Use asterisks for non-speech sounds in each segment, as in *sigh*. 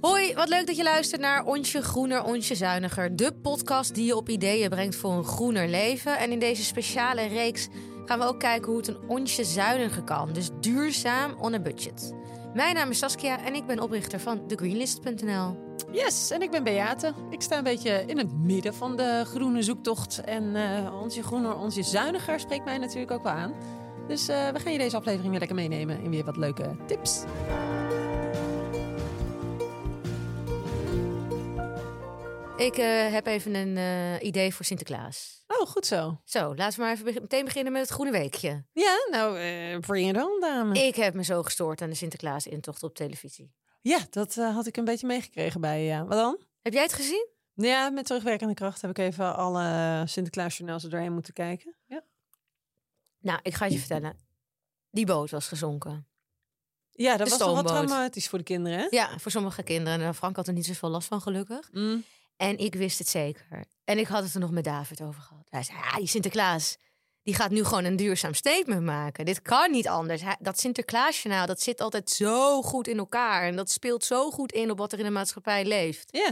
Hoi, wat leuk dat je luistert naar Onsje Groener, Onsje Zuiniger. De podcast die je op ideeën brengt voor een groener leven. En in deze speciale reeks gaan we ook kijken hoe het een onsje zuiniger kan. Dus duurzaam on a budget. Mijn naam is Saskia en ik ben oprichter van thegreenlist.nl. Yes, en ik ben Beate. Ik sta een beetje in het midden van de groene zoektocht. En uh, groener, onze zuiniger spreekt mij natuurlijk ook wel aan. Dus uh, we gaan je deze aflevering weer lekker meenemen in weer wat leuke tips. Ik uh, heb even een uh, idee voor Sinterklaas. Oh, goed zo. Zo, laten we maar even be meteen beginnen met het Groene Weekje. Ja, nou, uh, bring it on, dame. Ik heb me zo gestoord aan de Sinterklaas-intocht op televisie. Ja, dat had ik een beetje meegekregen bij je. Wat dan? Heb jij het gezien? Ja, met terugwerkende kracht heb ik even alle Sinterklaas-journaals er doorheen moeten kijken. Ja. Nou, ik ga je vertellen. Die boot was gezonken. Ja, dat de was wel traumatisch voor de kinderen, hè? Ja, voor sommige kinderen. Frank had er niet zoveel last van, gelukkig. Mm. En ik wist het zeker. En ik had het er nog met David over gehad. Hij zei, ja, die Sinterklaas, die gaat nu gewoon een duurzaam statement maken. Dit kan niet anders. Dat Sinterklaasjournaal, dat zit altijd zo goed in elkaar. En dat speelt zo goed in op wat er in de maatschappij leeft. Ja.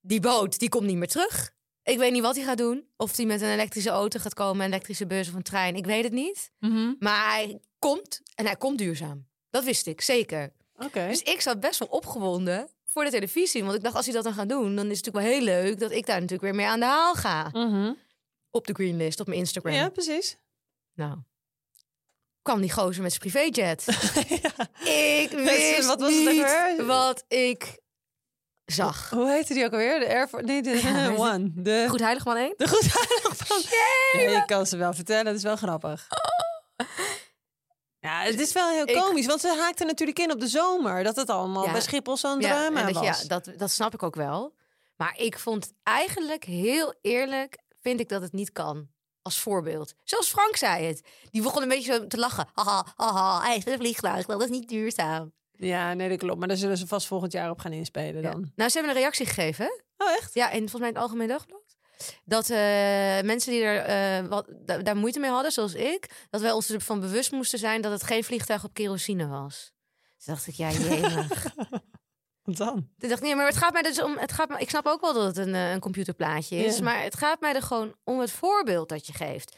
Die boot, die komt niet meer terug. Ik weet niet wat hij gaat doen. Of hij met een elektrische auto gaat komen, een elektrische bus of een trein. Ik weet het niet. Mm Maar hij komt en hij komt duurzaam. Dat wist ik, zeker. Oké. Dus ik zat best wel opgewonden voor de televisie. Want ik dacht, als hij dat dan gaat doen, dan is het natuurlijk wel heel leuk dat ik daar natuurlijk weer mee aan de haal ga. Mm Op de greenlist, op mijn Instagram. Ja, precies. Nou, kwam die gozer met zijn privéjet. *laughs* ja. Ik wist wat was niet het ook wat ik zag. Hoe heette die ook alweer? De Air Force? Nee, de Ja, One. De Goed heilig man één? De Goed. Ja, ik kan ze wel vertellen, het is wel grappig. Ja, het is wel heel Ik- komisch, want ze haakten natuurlijk in op de zomer. Dat het allemaal Ja. bij Schiphol zo'n Ja, drama en dat, was. ja dat, dat snap ik ook wel. Maar ik vond eigenlijk heel eerlijk, vind ik dat het niet kan. Als voorbeeld. Zoals Frank zei het. Die begon een beetje zo te lachen. Haha, haha, hij is een vliegtuig. Dat is niet duurzaam. Ja, nee, dat klopt. Maar daar zullen ze vast volgend jaar op gaan inspelen Ja. dan. Nou, ze hebben een reactie gegeven. Oh, echt? Ja, in volgens mij in het Algemeen Dagblad. Dat eh, mensen die er eh, wat, da- daar moeite mee hadden, zoals ik, dat wij ons ervan bewust moesten zijn dat het geen vliegtuig op kerosine was. Toen dacht ik, ja, jemig. *laughs* Wat dan? Toen dacht ik, nee, maar het gaat mij dus om. Het gaat me, ik snap ook wel dat het een, eh, een computerplaatje is, maar het gaat mij er gewoon om het voorbeeld dat je geeft.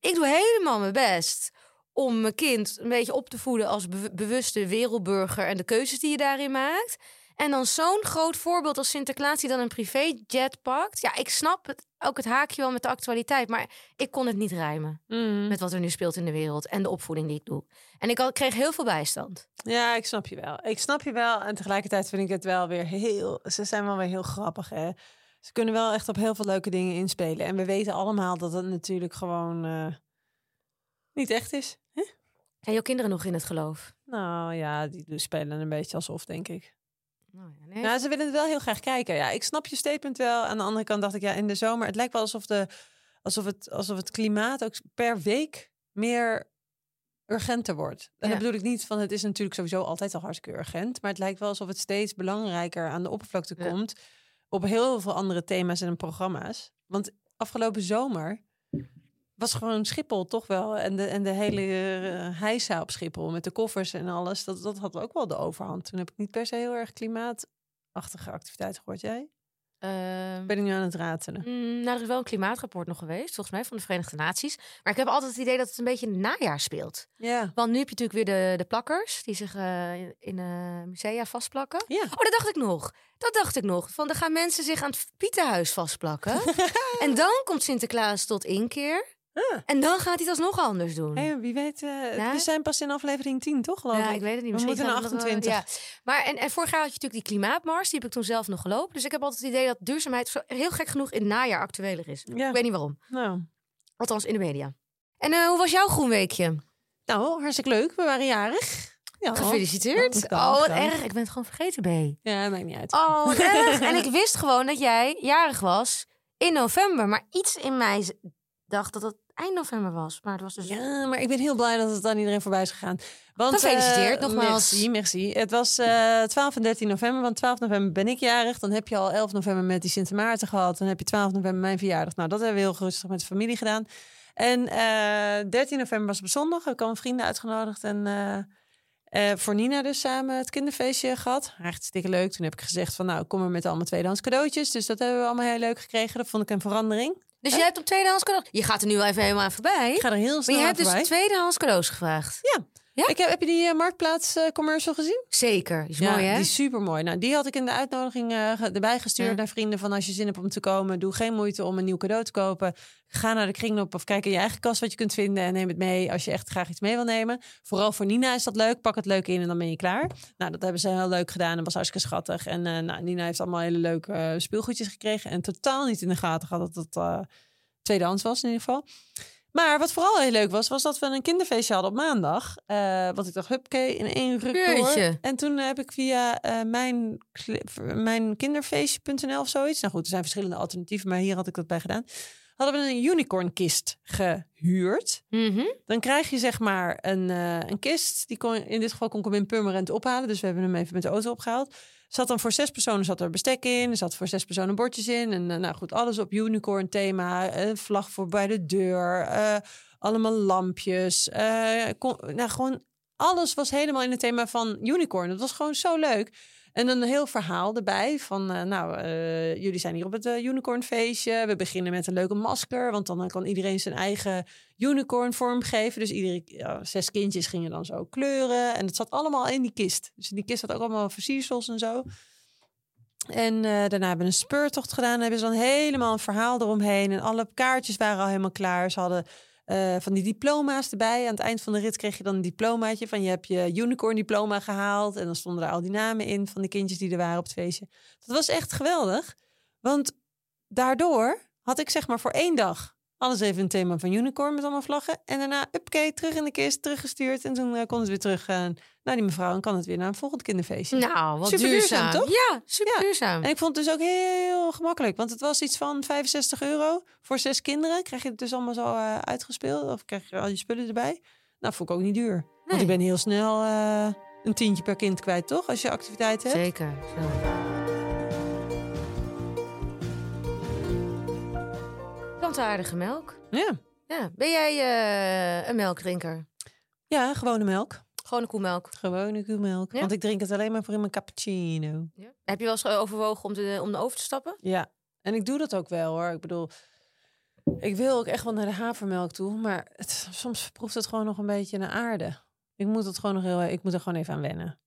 Ik doe helemaal mijn best om mijn kind een beetje op te voeden als be- bewuste wereldburger en de keuzes die je daarin maakt. En dan zo'n groot voorbeeld als Sinterklaas die dan een privéjet pakt. Ja, ik snap het, ook het haakje wel met de actualiteit, maar ik kon het niet rijmen Mm. met wat er nu speelt in de wereld en de opvoeding die ik doe. En ik kreeg heel veel bijstand. Ja, ik snap je wel. Ik snap je wel. En tegelijkertijd vind ik het wel weer heel... Ze zijn wel weer heel grappig, hè? Ze kunnen wel echt op heel veel leuke dingen inspelen. En we weten allemaal dat het natuurlijk gewoon eh, niet echt is. Zijn jouw kinderen nog in het geloof? Nou ja, die spelen een beetje alsof, denk ik. Nou ja, nee. Nou, ze willen het wel heel graag kijken. Ja, ik snap je statement wel. Aan de andere kant dacht ik, ja, in de zomer... Het lijkt wel alsof, de, alsof, het, alsof het klimaat ook per week meer urgenter wordt. En Ja. dat bedoel ik niet van, het is natuurlijk sowieso altijd al hartstikke urgent. Maar het lijkt wel alsof het steeds belangrijker aan de oppervlakte Ja. komt. Op heel veel andere thema's en programma's. Want afgelopen zomer was gewoon Schiphol toch wel. En de, en de hele uh, heisa op Schiphol met de koffers en alles. Dat, dat had ook wel de overhand. Toen heb ik niet per se heel erg klimaatachtige activiteiten gehoord. Jij? Ehm, Ben ik nu aan het ratelen? Mm, nou, er is wel een klimaatrapport nog geweest, volgens mij, van de Verenigde Naties. Maar ik heb altijd het idee dat het een beetje in het najaar speelt. Ja. Want nu heb je natuurlijk weer de, de plakkers die zich eh, in, eh, musea vastplakken. Oh, dat dacht ik nog. Dat dacht ik nog. Van, dan gaan mensen zich aan het Pietenhuis vastplakken. *laughs* en dan komt Sinterklaas tot inkeer. En dan gaat hij het alsnog anders doen. Hey, wie weet, eh, Ja? we zijn pas in aflevering 10, toch? Geloof ja, ik? ik weet het niet. We Misschien moeten naar gaat het nog wel- 28. Ja. Maar en, en vorig jaar had je natuurlijk die klimaatmars. Die heb ik toen zelf nog gelopen. Dus ik heb altijd het idee dat duurzaamheid heel gek genoeg in het najaar actueler is. Ja. Ik weet niet waarom. Nou. Althans in de media. En eh, hoe was jouw groenweekje? nou, hartstikke leuk. We waren jarig. Ja, Gefeliciteerd. Dank, oh, wat erg. Ik ben het gewoon vergeten, B. Ja, maakt niet uit. Oh, wat *laughs* erg. En ik wist gewoon dat jij jarig was in november. Maar iets in mij dacht dat het eind november was. Maar het was dus... Ja, maar ik ben heel blij dat het aan iedereen voorbij is gegaan. Want, Gefeliciteerd, eh, nogmaals. Merci, merci. Het was eh 12 en 13 november, want 12 november ben ik jarig. Dan heb je al 11 november met die Sint Maarten gehad. Dan heb je 12 november mijn verjaardag. Nou, dat hebben we heel rustig met de familie gedaan. En eh 13 november was op zondag. Ik had vrienden uitgenodigd. En, eh, Eh, voor Nina dus samen het kinderfeestje gehad. Hartstikke leuk. Toen heb ik gezegd van nou, kom maar met allemaal tweedehands cadeautjes. Dus dat hebben we allemaal heel leuk gekregen. Dat vond ik een verandering. Dus je hebt op tweedehands cadeaus... Je gaat er nu wel even helemaal aan voorbij. Ik ga er heel Maar snel je aan hebt dus voorbij. tweedehands cadeaus gevraagd. Ja. Ja? Ik heb, heb je die eh, Marktplaats eh, commercial gezien? Zeker. Die is ja, mooi, hè? die is super mooi. Nou, die had ik in de uitnodiging eh, erbij gestuurd Ja. naar vrienden van als je zin hebt om te komen, doe geen moeite om een nieuw cadeau te kopen. Ga naar de kringloop of kijk in je eigen kast wat je kunt vinden en neem het mee als je echt graag iets mee wil nemen. Vooral voor Nina is dat leuk. Pak het leuk in en dan ben je klaar. Nou, dat hebben ze heel leuk gedaan en was hartstikke schattig. En nou, Nina heeft allemaal hele leuke speelgoedjes gekregen en totaal niet in de gaten gehad dat het eh, tweedehands was in ieder geval. Maar wat vooral heel leuk was, was dat we een kinderfeestje hadden op maandag. Eh wat ik dacht, hupke, in één ruk door. Jeetje. En toen heb ik via eh, mijn, mijn kinderfeestje.nl of zoiets. Nou goed, er zijn verschillende alternatieven, maar hier had ik dat bij gedaan. Hadden we een unicorn kist gehuurd. Mhm. Dan krijg je zeg maar een, eh, een kist. Die kon, in dit geval kon ik hem in Purmerend ophalen. Dus we hebben hem even met de auto opgehaald. Zat dan voor zes personen zat er bestek in. Er zat voor zes personen bordjes in. En eh, nou goed, alles op unicorn thema. Een vlag voor bij de deur. eh, allemaal lampjes. eh, kon, nou, gewoon alles was helemaal in het thema van unicorn. Dat was gewoon zo leuk. En een heel verhaal erbij van, eh, nou, eh, jullie zijn hier op het eh, unicorn feestje. We beginnen met een leuke masker, want dan kan iedereen zijn eigen unicorn vormgeven. Dus iedere zes kindjes gingen dan zo kleuren. En het zat allemaal in die kist. Dus die kist had ook allemaal versiersels en zo. En daarna hebben we een speurtocht gedaan. Dan hebben ze dan helemaal een verhaal eromheen. En alle kaartjes waren al helemaal klaar. Ze hadden eh, van die diploma's erbij. Aan het eind van de rit kreeg je dan een diplomaatje van je hebt je unicorn diploma gehaald. En dan stonden er al die namen in van de kindjes die er waren op het feestje. Dat was echt geweldig. Want daardoor had ik zeg maar voor één dag alles even een thema van unicorn met allemaal vlaggen. En daarna, upke, terug in de kist, teruggestuurd. En toen eh, kon het weer terug eh, naar die mevrouw en kan het weer naar een volgend kinderfeestje. Nou, wat Super duurzaam, duurzaam. toch? Ja, super Ja. duurzaam. En ik vond het dus ook heel gemakkelijk. Want het was iets van 65 euro voor zes kinderen. Krijg je het dus allemaal zo eh, uitgespeeld. Of krijg je al je spullen erbij. Nou, vond ik ook niet duur. Want ik ben heel snel eh, een tientje per kind kwijt, toch? Als je activiteit hebt. Zeker. Zo. Plantaardige melk. Ja. Ja. Ben jij eh, een melkdrinker? ja, gewone melk. Gewone koemelk. Gewone koemelk. Ja? Want ik drink het alleen maar voor in mijn cappuccino. Ja. Heb je wel eens overwogen om, de, om over te stappen? Ja, en ik doe dat ook wel hoor. Ik bedoel, ik wil ook echt wel naar de havermelk toe. Maar het, soms proeft het gewoon nog een beetje naar aarde. Ik moet het gewoon nog heel, ik moet er gewoon even aan wennen.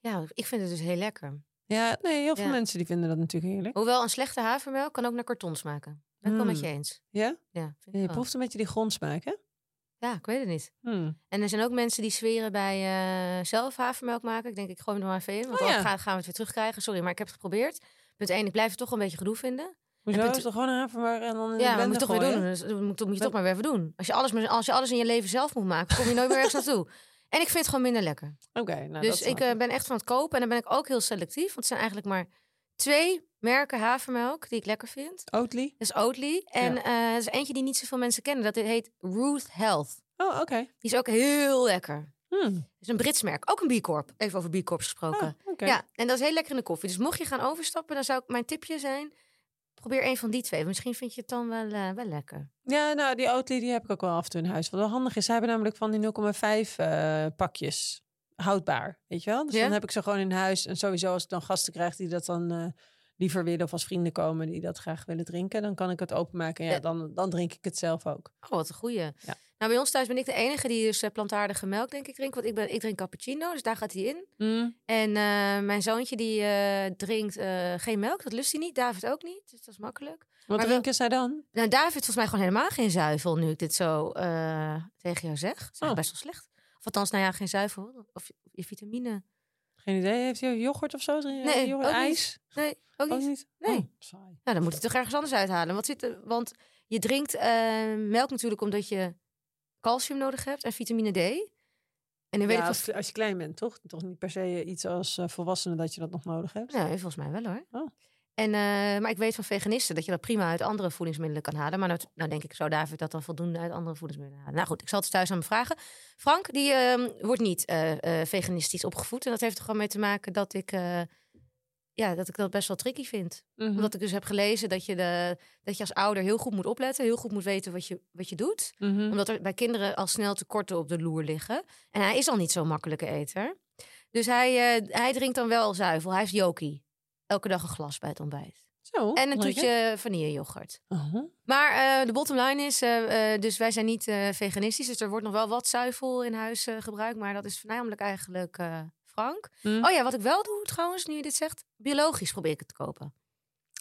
Ja, ik vind het dus heel lekker. Ja, nee, heel veel Ja. mensen die vinden dat natuurlijk heerlijk. Hoewel een slechte havermelk kan ook naar karton smaken. Ben ik wel met Hmm. je eens. Ja? Ja, vind ik Ja, je wel. proeft een beetje die grondsmaak, hè? ja, ik weet het niet. Hmm. En er zijn ook mensen die zweren bij eh, zelf havermelk maken. Ik denk, ik gooi hem er maar even in. Want Oh, dan ja. gaan, gaan we het weer terugkrijgen. Sorry, maar ik heb het geprobeerd. Punt 1, ik blijf het toch een beetje gedoe vinden. Hoezo? punt- Is toch gewoon een havermelk en dan Ja, maar moet je toch weer doen. Dus dat moet, dat moet je toch maar weer even doen. Als je, alles, als je alles in je leven zelf moet maken, kom je nooit meer ergens *laughs* naartoe. En ik vind het gewoon minder lekker. Oké, nou dat dus ik eh, ben echt van het kopen. En dan ben ik ook heel selectief. Want het zijn eigenlijk maar twee merken havermelk die ik lekker vind. Oatly? Dat is Oatly. En Ja. eh, er is eentje die niet zoveel mensen kennen. Dat heet Ruth Health. Oh, oké. Die is ook heel lekker. Hmm. Het is een Brits merk. Ook een B Corp. Even over B Corps gesproken. Oké. Ja, en dat is heel lekker in de koffie. Dus mocht je gaan overstappen, dan zou ik mijn tipje zijn... probeer een van die twee. Misschien vind je het dan wel, eh, wel lekker. Ja, nou, die Oatly die heb ik ook wel af en toe in huis. Wat wel handig is, zij hebben namelijk van die 0,5 eh, pakjes houdbaar, weet je wel? Dus Ja? dan heb ik ze gewoon in huis. En sowieso als ik dan gasten krijg die dat dan eh, liever willen... of als vrienden komen die dat graag willen drinken... dan kan ik het openmaken. En ja, dan, dan drink ik het zelf ook. Oh, wat een goeie. Ja. Nou, bij ons thuis ben ik de enige die dus eh, plantaardige melk, denk ik, drinkt. Want ik, ben, ik drink cappuccino, dus daar gaat hij in. Mm. En eh, mijn zoontje, die drinkt geen melk. Dat lust hij niet. David ook niet. Dus dat is makkelijk. Wat Maar drinken zij dan? Nou, David volgens mij gewoon helemaal geen zuivel, nu ik dit zo tegen jou zeg. Dat is Oh. best wel slecht. Althans, nou ja, geen zuivel. Of je, je vitamine. Geen idee. Heeft hij yoghurt of zo? Nee, yoghurt, niet. ijs? Nee, ook Ook niet. niet? Nee. Oh, saai. Nou, dan moet hij toch ergens anders uithalen. Wat zit er? Want je drinkt eh, melk natuurlijk omdat je calcium nodig hebt en vitamine D. En nu weet Ja, ik als, als je klein bent, toch? Toch niet per se iets als eh, volwassene dat je dat nog nodig hebt? Nee, volgens mij wel hoor. Oh. En, eh, maar ik weet van veganisten dat je dat prima uit andere voedingsmiddelen kan halen. Maar nou, nou denk ik, zou David dat dan voldoende uit andere voedingsmiddelen halen? Nou goed, ik zal het thuis aan hem vragen. Frank, die ehm, wordt niet eh, eh, veganistisch opgevoed. En dat heeft er gewoon mee te maken dat ik, ja, dat ik dat best wel tricky vind. Mhm. Omdat ik dus heb gelezen dat je, de, dat je als ouder heel goed moet opletten. Heel goed moet weten wat je, wat je doet. Mhm. Omdat er bij kinderen al snel tekorten op de loer liggen. En hij is al niet zo'n makkelijke eter. Dus hij, hij drinkt dan wel zuivel. Hij heeft Joki. Elke dag een glas bij het ontbijt. Zo. En een toetje vanillejoghurt. Uh-huh. Maar eh, de bottom line is, eh, eh, dus wij zijn niet veganistisch. Dus er wordt nog wel wat zuivel in huis gebruikt. Maar dat is voornamelijk eigenlijk Frank. Mm. Oh ja, wat ik wel doe trouwens, nu je dit zegt. Biologisch probeer ik het te kopen.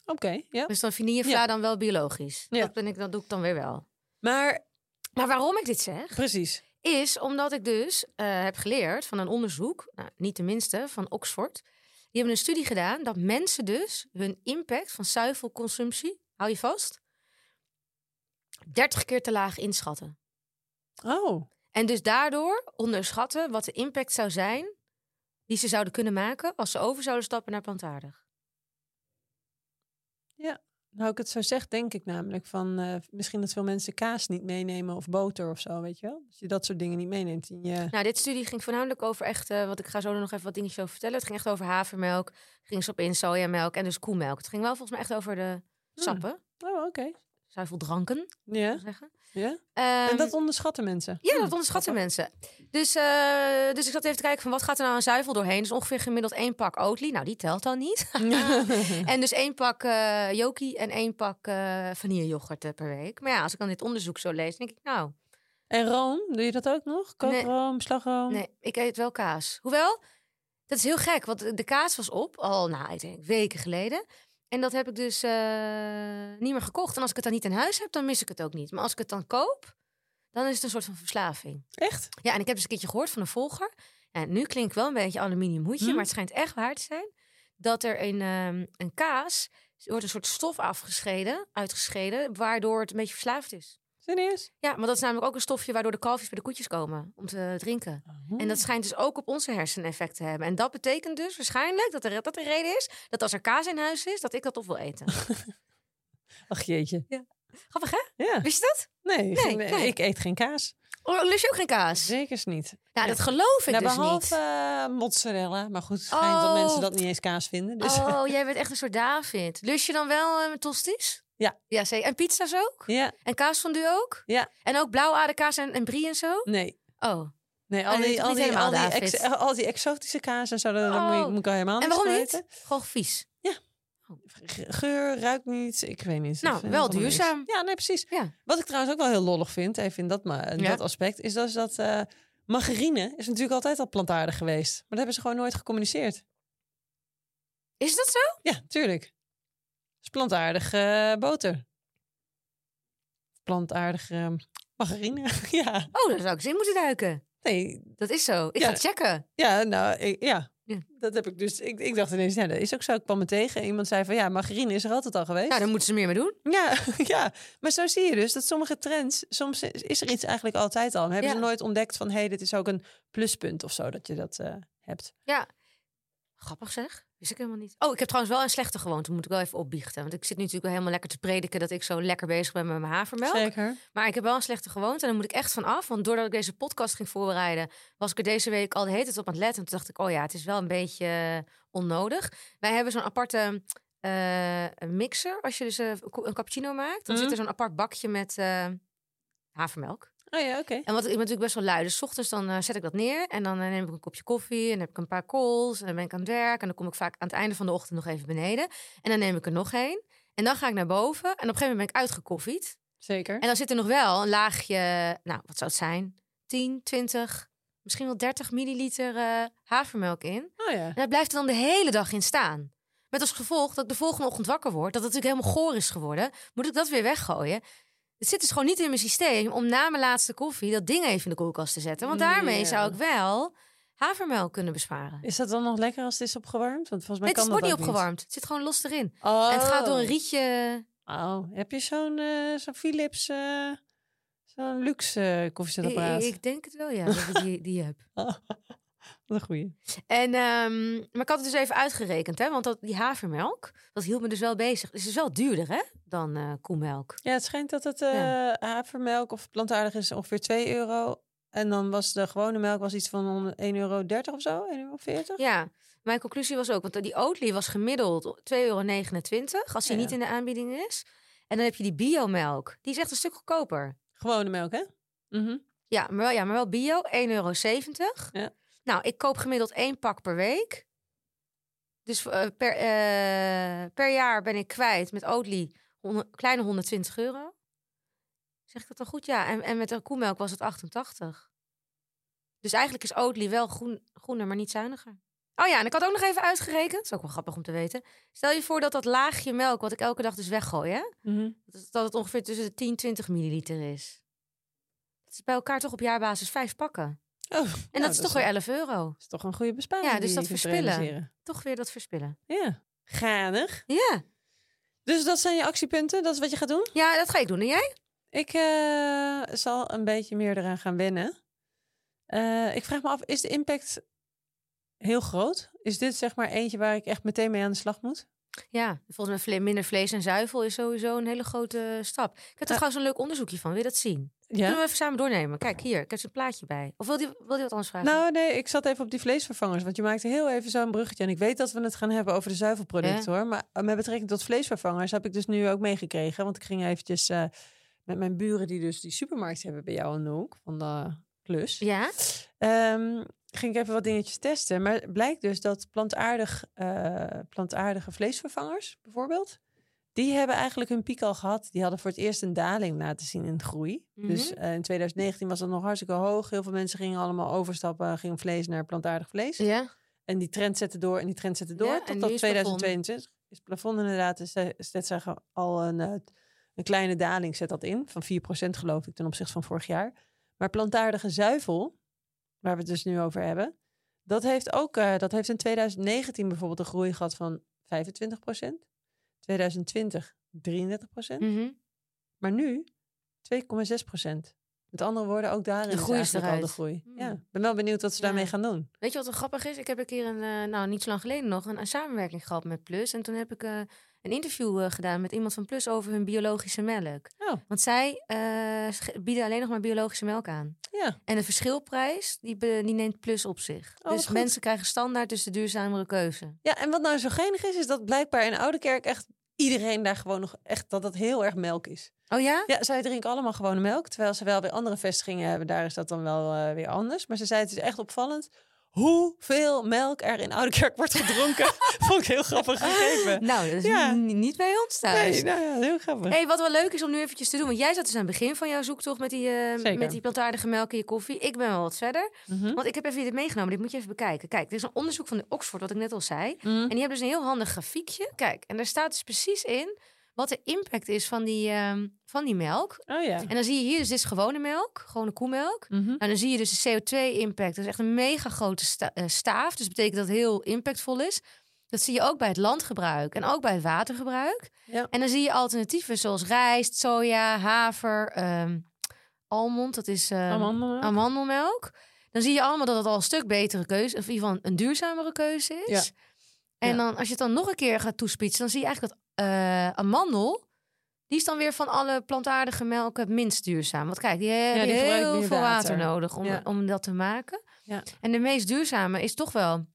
Oké, ja. Dus dan vanillevla Ja. dan wel biologisch. Ja. Dat, ben ik, dat doe ik dan weer wel. Maar Maar waarom ik dit zeg, precies. is omdat ik dus heb geleerd van een onderzoek, nou, niet de minste, van Oxford. Die hebben een studie gedaan dat mensen dus hun impact van zuivelconsumptie, hou je vast, 30 keer te laag inschatten. Oh, En dus daardoor onderschatten wat de impact zou zijn die ze zouden kunnen maken als ze over zouden stappen naar plantaardig. Nou ik het zo zeg, denk ik namelijk van eh, misschien dat veel mensen kaas niet meenemen of boter of zo, weet je wel? Dat je dat soort dingen niet meeneemt in je... Nou, dit studie ging voornamelijk over echt, eh, wat ik ga zo nog even wat dingetjes over vertellen. Het ging echt over havermelk, ging ze op in sojamelk en dus koemelk. Het ging wel volgens mij echt over de sappen, Oh, oké. zuiveldranken, zou Ja, zeggen. Ja. Ehm, en dat onderschatten mensen. ja, Hm, dat onderschatten mensen. Dus, eh, dus ik zat even te kijken van wat gaat er nou aan zuivel doorheen. Dus ongeveer gemiddeld één pak Oatly. Nou, die telt dan niet. *laughs* *laughs* en dus één pak eh Joki en één pak vanillejoghurt eh, per week. Maar ja, als ik dan dit onderzoek zo lees, denk ik, nou, En room, doe je dat ook nog? Nee. Kookroom, slagroom? nee, ik eet wel kaas. Hoewel, dat is heel gek, want de kaas was op al, nou, ik denk weken geleden. En dat heb ik dus eh, niet meer gekocht. En als ik het dan niet in huis heb, dan mis ik het ook niet. Maar als ik het dan koop, dan is het een soort van verslaving. Echt? Ja, en ik heb dus een keertje gehoord van een volger. En nu klinkt wel een beetje aluminium hoedje, Hm? maar het schijnt echt waar te zijn. Dat er in ehm, een kaas wordt een soort stof afgescheiden, uitgescheiden, waardoor het een beetje verslaafd is. Serieus? Ja, maar dat is namelijk ook een stofje waardoor de kalfjes bij de koetjes komen om te drinken. En dat schijnt dus ook op onze hersenen effect te hebben. En dat betekent dus waarschijnlijk dat er, dat de reden is dat als er kaas in huis is, dat ik dat op wil eten. *laughs* Ach jeetje. Grappig hè? Ja. Wist je dat? Nee, Nee, ik eet geen kaas. Oh, lust je ook geen kaas? Zeker niet. Nou, dat geloof ik Nou, dus behalve niet. eh, mozzarella. Maar goed, het schijnt dat Oh. mensen dat niet eens kaas vinden. Dus Oh, *laughs* jij bent echt een soort David. Lust je dan wel eh, met tosties? Ja. Ja, zeker. En pizza's ook? ja, En kaasfondue ook? Ja. En ook blauwaderkaas en, en brie en zo? nee. Oh. Nee, al Oh, die, al die, al die, ex- al die exotische kaas en zo, dat dat moet, Oh. ik, moet ik al helemaal En niet waarom van niet? Gewoon vies. Ge- Geur, ruikt niet, ik weet niet. Nou, wel duurzaam. Ja, nee, precies. Ja. Wat ik trouwens ook wel heel lollig vind, even in dat, in Ja. dat aspect, is dat, is dat eh, margarine is natuurlijk altijd al plantaardig geweest. Maar dat hebben ze gewoon nooit gecommuniceerd. Is dat zo? Ja, tuurlijk. Is plantaardige eh, boter. Plantaardige eh, margarine. *laughs* ja, Oh, daar zou ik eens in moeten duiken. nee. Dat is zo. Ik Ja. ga het checken. Ja, nou, ik- ja. Ja. Dat heb ik dus. Ik, ik dacht ineens, ja, dat is ook zo. Ik kwam me tegen. en Iemand zei van ja, margarine is er altijd al geweest. Nou, daar moeten ze meer mee doen. Ja, *laughs* ja, maar zo zie je dus dat sommige trends, soms is er iets eigenlijk altijd al. Maar hebben Ja. ze nooit ontdekt van hé, hey, dit is ook een pluspunt of zo dat je dat eh, hebt. Ja. Grappig zeg. Wist ik helemaal niet. Oh, ik heb trouwens wel een slechte gewoonte. Moet ik wel even opbiechten. Want ik zit nu natuurlijk wel helemaal lekker te prediken dat ik zo lekker bezig ben met mijn havermelk. Zeker. Maar ik heb wel een slechte gewoonte en daar moet ik echt van af. Want doordat ik deze podcast ging voorbereiden, was ik er deze week al de hele tijd op aan het letten. En toen dacht ik, oh ja, het is wel een beetje eh, onnodig. Wij hebben zo'n aparte eh, mixer. Als je dus eh, een cappuccino maakt, dan Mhm. zit er zo'n apart bakje met havermelk. Oh ja, oké. En wat, ik ben natuurlijk best wel lui. Dus 's ochtends dan eh, zet ik dat neer. En dan eh, neem ik een kopje koffie. En heb ik een paar calls. En dan ben ik aan het werk. En dan kom ik vaak aan het einde van de ochtend nog even beneden. En dan neem ik er nog één. En dan ga ik naar boven. En op een gegeven moment ben ik uitgekoffied. Zeker. En dan zit er nog wel een laagje, nou, wat zou het zijn? 10, 20, misschien wel 30 milliliter eh, havermelk in. Oh ja. En daar blijft er dan de hele dag in staan. Met als gevolg dat ik de volgende ochtend wakker word, dat het natuurlijk helemaal goor is geworden. Moet ik dat weer weggooien? Het zit dus gewoon niet in mijn systeem om na mijn laatste koffie dat ding even in de koelkast te zetten. Want daarmee zou ik wel havermelk kunnen besparen. Is dat dan nog lekker als het is opgewarmd? Want volgens mij het is- kan wordt dat niet opgewarmd. Het zit gewoon los erin. Oh. En het gaat door een rietje. Oh, heb je zo'n zo'n Philips, eh, zo'n luxe Ik, koffiezetapparaat? ik denk het wel, ja, dat ik die, die heb. *laughs* Wat een goeie. En, ehm, maar ik had het dus even uitgerekend, hè? Want dat, die havermelk, dat hield me dus wel bezig. Het is dus wel duurder, hè? Dan eh koemelk. Ja, het schijnt dat het eh, havermelk of plantaardig is ongeveer 2 euro. En dan was de gewone melk was iets van 1,30 euro of zo, 1,40 euro. Ja, mijn conclusie was ook, want die Oatly was gemiddeld 2,29 euro als die Ja. niet in de aanbieding is. En dan heb je die biomelk, die is echt een stuk goedkoper. Gewone melk, hè? Mhm. Ja, maar wel, ja, maar wel bio, 1,70 euro. Ja. Nou, ik koop gemiddeld één pak per week. Dus eh, per, eh, per jaar ben ik kwijt met Oatly honderd- kleine 120 euro. Zeg ik dat dan goed? Ja. En, en met de koemelk was het 88. Dus eigenlijk is Oatly wel groen, groener, maar niet zuiniger. Oh ja, en ik had ook nog even uitgerekend. Dat is ook wel grappig om te weten. Stel je voor dat dat laagje melk, wat ik elke dag dus weggooi, hè? Mhm. Dat, dat het ongeveer tussen de 10 en 20 milliliter is. Dat is bij elkaar toch op jaarbasis vijf pakken. Oh, En nou, dat is toch weer 11 euro. is toch een goede besparing. Ja, dus dat verspillen. Toch weer dat verspillen. Ja, ganig. Ja, Dus dat zijn je actiepunten, dat is wat je gaat doen? ja dat ga ik doen. En jij? Ik eh, zal een beetje meer eraan gaan wennen. Eh, ik vraag me af, is de impact heel groot? Is dit zeg maar eentje waar ik echt meteen mee aan de slag moet? Ja, volgens mij minder vlees en zuivel is sowieso een hele grote stap. Ik heb er trouwens een leuk onderzoekje van. Wil je dat zien? Ja. Kunnen we even samen doornemen? Kijk, hier. Ik heb een plaatje bij. Of wil je, wil je wat anders vragen? Nou, nee, ik zat even op die vleesvervangers. Want je maakte heel even zo'n bruggetje. En ik weet dat we het gaan hebben over de zuivelproducten hoor. Maar eh, met betrekking tot vleesvervangers heb ik dus nu ook meegekregen. Want ik ging eventjes eh, met mijn buren die dus die supermarkt hebben bij jou aan de hoek van de klus. Ja? Ehm, ging ik even wat dingetjes testen. Maar het blijkt dus dat plantaardig, eh, plantaardige vleesvervangers bijvoorbeeld... die hebben eigenlijk hun piek al gehad. Die hadden voor het eerst een daling laten zien in groei. Mhm. Dus eh, in 2019 was dat nog hartstikke hoog. Heel veel mensen gingen allemaal overstappen, gingen vlees naar plantaardig vlees. Ja? En die trend zette door en die trend zette door. Ja, tot nu tot is het plafond. 2022 is het plafond inderdaad. Is eh, steeds zeggen al een, eh, een kleine daling zet dat in. Van 4% geloof ik ten opzichte van vorig jaar. Maar plantaardige zuivel, waar we het dus nu over hebben. Dat heeft ook, dat heeft in 2019 bijvoorbeeld een groei gehad van 25%. 2020 33%. Mhm. Maar nu 2,6%. Met andere woorden, ook daarin De is groei is al de groei. Hmm. Ja, ik ben wel benieuwd wat ze Ja. daarmee gaan doen. Weet je wat er grappig is? Ik heb een keer een, eh, nou niet zo lang geleden nog, een, een samenwerking gehad met Plus. En toen heb ik eh, een interview eh, gedaan met iemand van Plus over hun biologische melk. Oh, Want zij bieden alleen nog maar biologische melk aan. ja. En de verschilprijs, die, be- die neemt Plus op zich. Oh, dus mensen krijgen standaard dus de duurzamere keuze. Ja, en wat nou zo geinig is, is dat blijkbaar in Oudekerk echt iedereen daar gewoon nog echt, dat dat heel erg melk is. Oh ja? Ja, zij drinken allemaal gewone melk, terwijl ze wel weer andere vestigingen hebben, daar is dat dan wel eh, weer anders. Maar ze zei, het is echt opvallend hoeveel melk er in Oudekerk wordt gedronken. *laughs* Vond ik heel grappig gegeven. Nou, dat is Ja. niet bij ons thuis. Nee, nou ja, heel grappig. Hey, wat wel leuk is om nu eventjes te doen. Want jij zat dus aan het begin van jouw zoektocht met die, eh, met die plantaardige melk in je koffie. Ik ben wel wat verder. Mhm. Want ik heb even dit meegenomen. Dit moet je even bekijken. Kijk, dit is een onderzoek van de Oxford, wat ik net al zei. Mhm. En die hebben dus een heel handig grafiekje. Kijk, en daar staat dus precies in wat de impact is van die, ehm, van die melk. Oh ja. En dan zie je hier, dus dit is gewone melk, gewone koemelk. Mhm. Nou, dan zie je dus de CO2-impact. Dat is echt een mega grote sta- eh, staaf. Dus dat betekent dat het heel impactvol is. Dat zie je ook bij het landgebruik en ook bij het watergebruik. Ja. En dan zie je alternatieven zoals rijst, soja, haver, ehm almond. Dat is ehm, Amandelmelk. amandelmelk. Dan zie je allemaal dat het al een stuk betere keuze, of in ieder geval een duurzamere keuze is. Ja. En Ja. dan als je het dan nog een keer gaat toespitsen, dan zie je eigenlijk dat eh, amandel, die is dan weer van alle plantaardige melken het minst duurzaam. Want kijk, die gebruikt heel veel water, water. nodig om, Ja. om dat te maken. Ja. En de meest duurzame is toch wel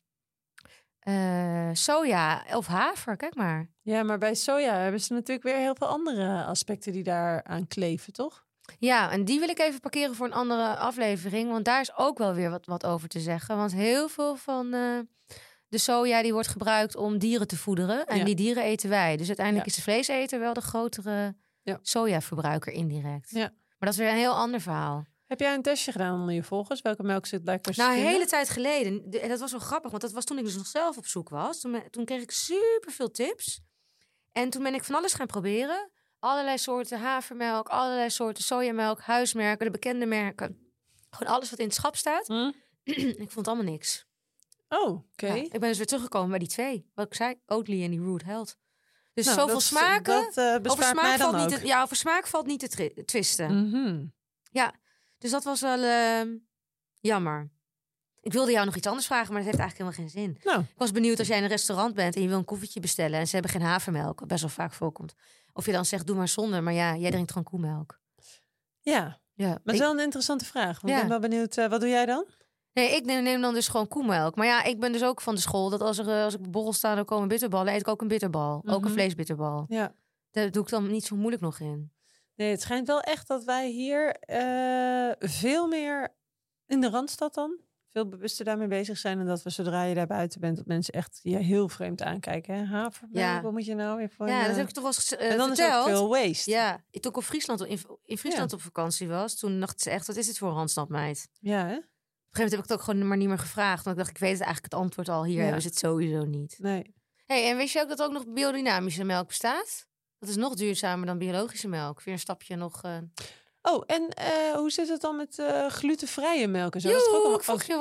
eh, soja of haver. Kijk maar. Ja, maar bij soja hebben ze natuurlijk weer heel veel andere aspecten die daar aan kleven, toch? Ja, en die wil ik even parkeren voor een andere aflevering. Want daar is ook wel weer wat, wat over te zeggen. Want heel veel van eh, de soja die wordt gebruikt om dieren te voederen. En Ja. die dieren eten wij. Dus uiteindelijk Ja. is de vleeseter wel de grotere Ja. sojaverbruiker indirect. Ja. Maar dat is weer een heel ander verhaal. Heb jij een testje gedaan onder je volgers? Welke melk zit blijkbaar Nou, een hele tijd geleden. de- En dat was wel grappig, want dat was toen ik dus nog zelf op zoek was. Toen, kreeg ik super veel tips. En toen ben ik van alles gaan proberen. Allerlei soorten havermelk, allerlei soorten sojamelk, huismerken, de bekende merken. Gewoon alles wat in het schap staat. Hm? *clears throat* ik vond allemaal niks. Oh, oké. Ja, ik ben dus weer teruggekomen bij die twee. Wat ik zei, Oatly en die Root Health. Dus Nou, zoveel dat- smaken. Dat eh over smaak mij dan valt ook. niet te, ja, over smaak valt niet te tri- twisten. Mhm. Dus dat was wel ehm, jammer. Ik wilde jou nog iets anders vragen, maar dat heeft eigenlijk helemaal geen zin. Nou, Ik was benieuwd als jij in een restaurant bent en je wil een koffietje bestellen en ze hebben geen havermelk, wat best wel vaak voorkomt. Of je dan zegt, doe maar zonder, maar ja, jij drinkt gewoon koemelk. ja. Ja, Maar het is ik, wel een interessante vraag. Want Ja. Ik ben wel benieuwd, eh, wat doe jij dan? Nee, ik neem, neem dan dus gewoon koemelk. Maar ja, ik ben dus ook van de school dat als, er, eh, als ik borrel sta, dan komen bitterballen, eet ik ook een bitterbal. Ook Mhm. een vleesbitterbal. Ja. Daar doe ik dan niet zo moeilijk nog in. Nee, het schijnt wel echt dat wij hier eh, veel meer in de Randstad dan veel bewuster daarmee bezig zijn. En dat we zodra je daar buiten bent, dat mensen echt je heel vreemd aankijken. Hè? Ja. wat moet je nou weer voor... Ja, dat heb ik toch wel eens eh, En dan is verteld. ook veel waste. Ja, ik- toen ik op Friesland, in, in Friesland op vakantie was, toen dacht ze echt, wat is dit voor een handsnapmeid? Op Ja, hè? Een gegeven moment heb ik het ook gewoon maar niet meer gevraagd. Want ik dacht, ik weet het eigenlijk het antwoord al. Hier Ja. hebben ze het sowieso niet. Nee. hey, en wist je ook dat ook nog biodynamische melk bestaat? Dat is nog duurzamer dan biologische melk. Weer een stapje nog... eh Oh, en eh, hoe zit het dan met eh, glutenvrije melk en zo? Dat is ook ik vroeg je Ja,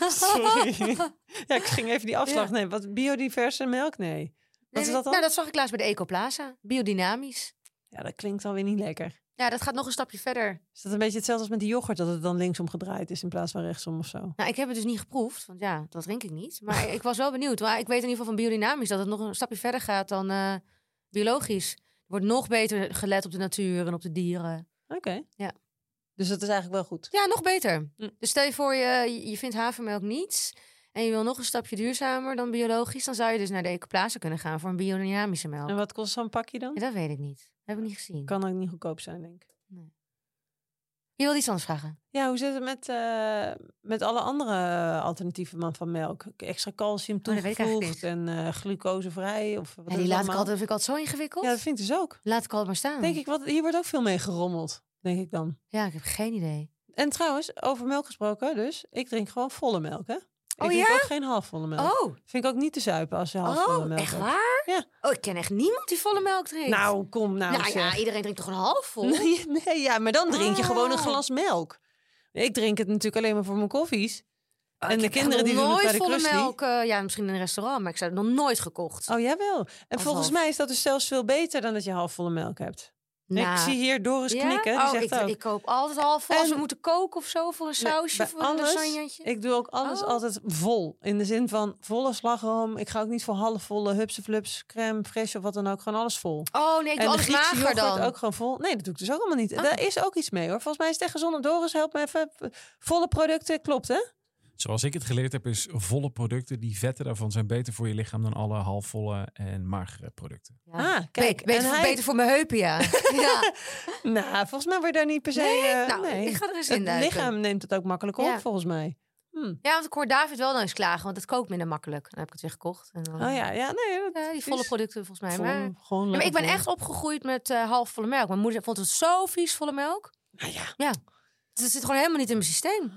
wat. *laughs* sorry. *laughs* ja, ik ging even die afslag Ja. nemen. Wat biodiverse melk? Nee. Wat Nee, is dat dan? Nou, dat zag ik laatst bij de Ecoplaza. Biodynamisch. Ja, dat klinkt alweer niet lekker. Ja, dat gaat nog een stapje verder. Is dat een beetje hetzelfde als met die yoghurt, dat het dan linksom gedraaid is in plaats van rechtsom of zo? Nou, ik heb het dus niet geproefd, want ja, dat drink ik niet. Maar *laughs* ik was wel benieuwd. Maar ik weet in ieder geval van biodynamisch dat het nog een stapje verder gaat dan eh, biologisch. Er wordt nog beter gelet op de natuur en op de dieren. Oké. Ja. Dus dat is eigenlijk wel goed. Ja, nog beter. Hm. Dus stel je voor, je, je vindt havermelk niets en je wil nog een stapje duurzamer dan biologisch, dan zou je dus naar de Ecoplaza kunnen gaan voor een biodynamische melk. En wat kost zo'n pakje dan? Ja, dat weet ik niet. heb ik niet gezien. Kan ook niet goedkoop zijn, denk ik. Je wil iets anders vragen? Ja, hoe zit het met, eh, met alle andere alternatieven man, van melk? Extra calcium Oh, toegevoegd en eh, glucosevrij? Of wat Ja, die laat ik, altijd, vind ik altijd zo ingewikkeld. Ja, dat vind ik dus ook. Laat ik altijd maar staan. Denk ik, wat, hier wordt ook veel mee gerommeld, denk ik dan. Ja, ik heb geen idee. En trouwens, over melk gesproken, dus ik drink gewoon volle melk, hè? Ik Oh, drink ja? ook geen halfvolle melk. Oh, Vind ik ook niet te zuipen als je halfvolle oh melk echt hebt. waar? Ja. Oh, ik ken echt niemand die volle melk drinkt. Nou, kom nou, nou ja, iedereen drinkt toch een half vol? *laughs* Nee, nee, ja, maar dan drink je gewoon een glas melk. Ik drink het natuurlijk alleen maar voor mijn koffies. Oh, en ik de kinderen die doen bij nooit de volle Krusty. melk. eh, ja, misschien in een restaurant, maar ik zou het nog nooit gekocht. Oh, jawel. En volgens half. mij is dat dus zelfs veel beter dan dat je halfvolle melk hebt. Nou, Ik zie hier Doris ja? knikken. Die oh, zegt ik, ook. ik koop altijd half vol. Als we moeten koken of zo voor een Nee, sausje, voor een alles, lasagneetje. Ik doe ook alles Oh. altijd vol. In de zin van volle slagroom. Ik ga ook niet voor halfvolle hupseflups, crème, fresh of wat dan ook. Gewoon alles vol. Oh nee, ik doe en de alles mager dan. ook gewoon vol. Nee, dat doe ik dus ook allemaal niet. Oh. Daar is ook iets mee hoor. Volgens mij is het echt gezond. Doris, help me even. Volle producten, klopt hè? Zoals ik het geleerd heb, is volle producten, die vetten daarvan zijn beter voor je lichaam dan alle halfvolle en magere producten. Ja. Ah, Be- kijk. beter, en voor, hij- beter voor mijn heupen, ja. *laughs* ja. Nou, volgens mij word je daar niet per se... Nee? eh, Nou, nee. ik ga er eens Het induiken. lichaam neemt het ook makkelijk op, Ja. volgens mij. Hm. Ja, want ik hoor David wel dan eens klagen, want het kookt minder makkelijk. Dan heb ik het weer gekocht. En dan, Oh ja, ja, nee. Dat Ja, die is volle producten volgens mij. vol- Maar, gewoon Ja, maar ik ben echt opgegroeid met eh half volle melk. Mijn moeder vond het zo vies, volle melk. Nou ja. Ja. Dus het zit gewoon helemaal niet in mijn systeem.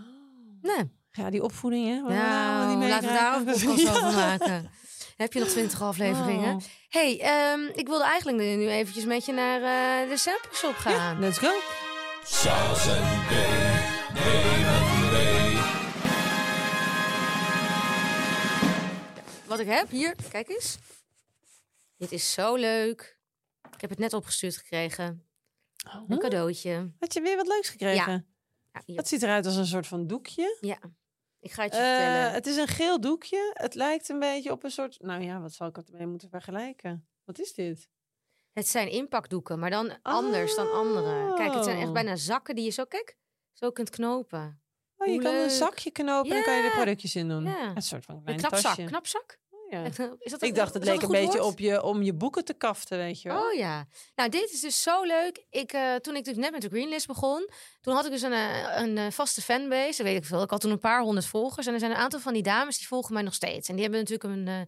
Nee. Ja, die opvoeding, hè? We Ja, laten we daar een podcast *laughs* Ja. over maken. Heb je nog twintig afleveringen? Oh. hey, ehm, ik wilde eigenlijk nu eventjes met je naar eh, de sample shop gaan. Let's go. Saus en. Wat ik heb hier, kijk eens. Dit is zo leuk. Ik heb het net opgestuurd gekregen. Een cadeautje. Had je weer wat leuks gekregen? Ja, ziet eruit als een soort van doekje. ja. Ik ga het je Eh, vertellen. het is een geel doekje. Het lijkt een beetje op een soort... Nou ja, wat zal ik ermee moeten vergelijken? Wat is dit? Het zijn inpakdoeken, maar dan anders dan andere. Kijk, het zijn echt Oh. bijna zakken die je zo, kijk, zo kunt knopen. Oh, je Hoe kan een zakje knopen en dan kan je er productjes in doen. Ja. Een soort van Een klein knapzak. tasje. Knapzak? Ja. Is dat Ik dacht, het leek een beetje woord? op je, om je boeken te kaften, weet je wel. Oh ja. Nou, dit is dus zo leuk. Ik, eh, toen ik dus net met de Greenlist begon, toen had ik dus een, eh, een eh, vaste fanbase. Dat weet ik veel. Ik had toen een paar honderd volgers. En er zijn een aantal van die dames die volgen mij nog steeds. En die hebben natuurlijk een, eh,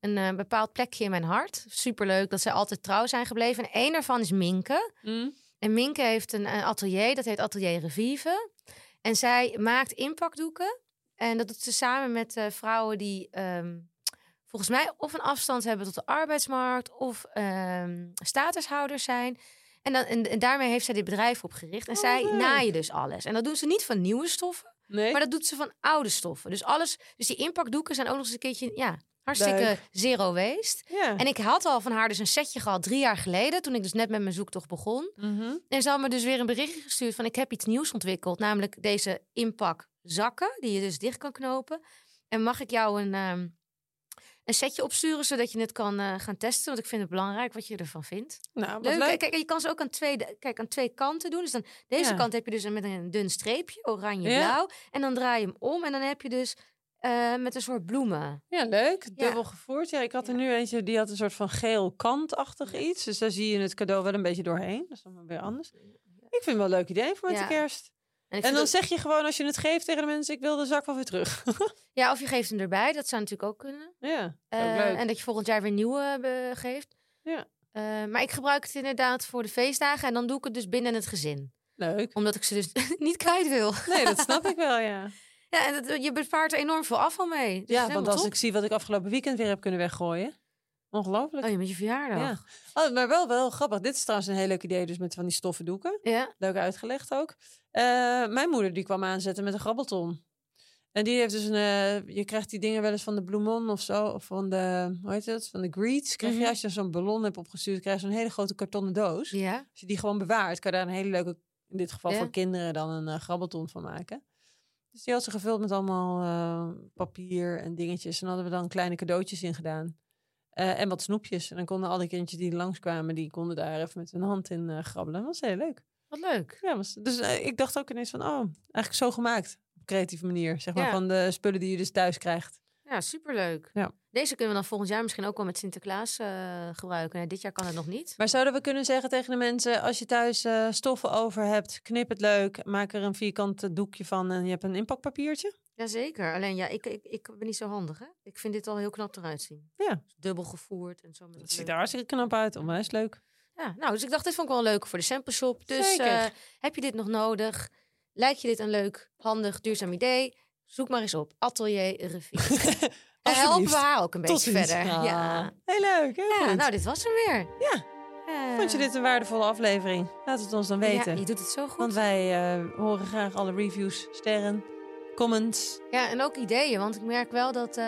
een eh, bepaald plekje in mijn hart. Superleuk dat zij altijd trouw zijn gebleven. En één daarvan is Minke. Mm. En Minke heeft een, eh, atelier, dat heet Atelier Revive. En zij maakt inpakdoeken. En dat doet ze samen met eh, vrouwen die ehm, volgens mij of een afstand hebben tot de arbeidsmarkt of ehm, statushouders zijn. En, dan, en, en daarmee heeft zij dit bedrijf opgericht. En Oh, zij leuk. naaien dus alles. En dat doen ze niet van nieuwe stoffen, Nee? maar dat doet ze van oude stoffen. Dus alles, dus die inpakdoeken zijn ook nog eens een keertje, ja, hartstikke Leuk. zero waste. ja. En ik had al van haar dus een setje gehad drie jaar geleden, toen ik dus net met mijn zoektocht begon. Mhm. En ze had me dus weer een berichtje gestuurd van ik heb iets nieuws ontwikkeld. Namelijk deze inpakzakken die je dus dicht kan knopen. En mag ik jou een, ehm, een setje opsturen zodat je het kan eh, gaan testen? Want ik vind het belangrijk wat je ervan vindt. Nou, Leuk. leuk. Kijk, je kan ze ook aan twee, kijk, aan twee kanten doen. Dus dan deze Ja. kant heb je dus met een dun streepje, oranje, Ja. blauw. En dan draai je hem om en dan heb je dus eh, met een soort bloemen. Ja, leuk. Ja. Dubbel gevoerd. Ja, ik had er nu eentje, die had een soort van geel kantachtig iets. Dus daar zie je het cadeau wel een beetje doorheen. Dat is dan weer anders. Ik vind het wel een leuk idee voor met de kerst. En, dan ook- zeg je gewoon als je het geeft tegen de mensen, ik wil de zak wel weer terug. *laughs* Ja, of je geeft hem erbij. Dat zou natuurlijk ook kunnen. ja, ook Eh, leuk. en dat je volgend jaar weer nieuwe eh, geeft. Ja. Eh, maar ik gebruik het inderdaad voor de feestdagen. En dan doe ik het dus binnen het gezin. Leuk. Omdat ik ze dus *laughs* niet kwijt wil. Nee, dat snap ik wel, ja. *laughs* Ja, en dat, je bespaart er enorm veel afval mee. Dus Ja, want als top. ik zie wat ik afgelopen weekend weer heb kunnen weggooien. Ongelooflijk. Oh, je met je verjaardag. Ja. Oh, maar wel, wel grappig. Dit is trouwens een heel leuk idee, dus met van die stoffen doeken. Ja. Leuk uitgelegd ook. Eh, mijn moeder die kwam aanzetten met een grabbelton. En die heeft dus een... eh, je krijgt die dingen wel eens van de Bloemon of zo. Of van de... Hoe heet het? Van de Greets. Krijg je Mhm. als je zo'n ballon hebt opgestuurd... krijg je zo'n hele grote kartonnen doos. Ja. Als je die gewoon bewaart... kan je daar een hele leuke... In dit geval Ja. voor kinderen dan een eh, grabbelton van maken. Dus die had ze gevuld met allemaal papier en dingetjes. En hadden we dan kleine cadeautjes in gedaan. En wat snoepjes. En dan konden alle kindjes die langskwamen... die konden daar even met hun hand in grabbelen. Dat was heel leuk. Wat leuk. Ja, was, dus eh, ik dacht ook ineens van, oh, eigenlijk zo gemaakt. Op creatieve manier, zeg maar, Ja. van de spullen die je dus thuis krijgt. Ja, superleuk. Ja. Deze kunnen we dan volgend jaar misschien ook wel met Sinterklaas eh, gebruiken. Dit jaar kan het nog niet. Maar zouden we kunnen zeggen tegen de mensen, als je thuis eh, stoffen over hebt, knip het leuk, maak er een vierkant doekje van en je hebt een inpakpapiertje? Jazeker. Alleen ja, ik, ik, ik ben niet zo handig. Hè? Ik vind dit al heel knap eruit zien. Ja. Dubbel gevoerd en zo. Met dat ziet er hartstikke knap uit, onwijs leuk. Ja, nou, dus ik dacht, dit vond ik wel leuk voor de sample shop. Dus Zeker. eh, heb je dit nog nodig? Lijkt je dit een leuk, handig, duurzaam idee? Zoek maar eens op. Atelier Revie. En helpen we haar ook een Tot beetje ziens. verder. Ah, Ja. Heel leuk, heel ja, goed. nou, dit was hem weer. Ja. Eh, Vond je dit een waardevolle aflevering? Laat het ons dan weten. Ja, je doet het zo goed. Want wij eh, horen graag alle reviews, sterren, comments. Ja, en ook ideeën. Want ik merk wel dat, eh,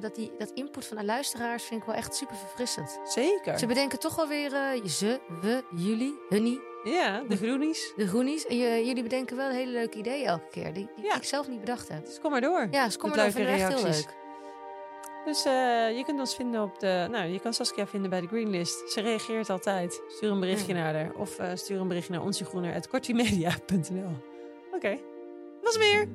dat, die, dat input van de luisteraars vind ik wel echt super verfrissend. Zeker. Ze bedenken toch wel weer eh, ze, we, jullie, hunnie, Ja, de groenies. de groenies. En je- jullie bedenken wel hele leuke ideeën elke keer. Die, die Ja. ik zelf niet bedacht heb. Dus kom maar door. Ja, dus kom maar door. echt heel reacties. leuk. Dus je kunt ons vinden op de. Nou, je kan Saskia vinden bij de Greenlist. Ze reageert altijd. Stuur een berichtje Ja. naar haar. Of eh, stuur een berichtje naar onsjegroener.kortimedia.nl. Oké was weer.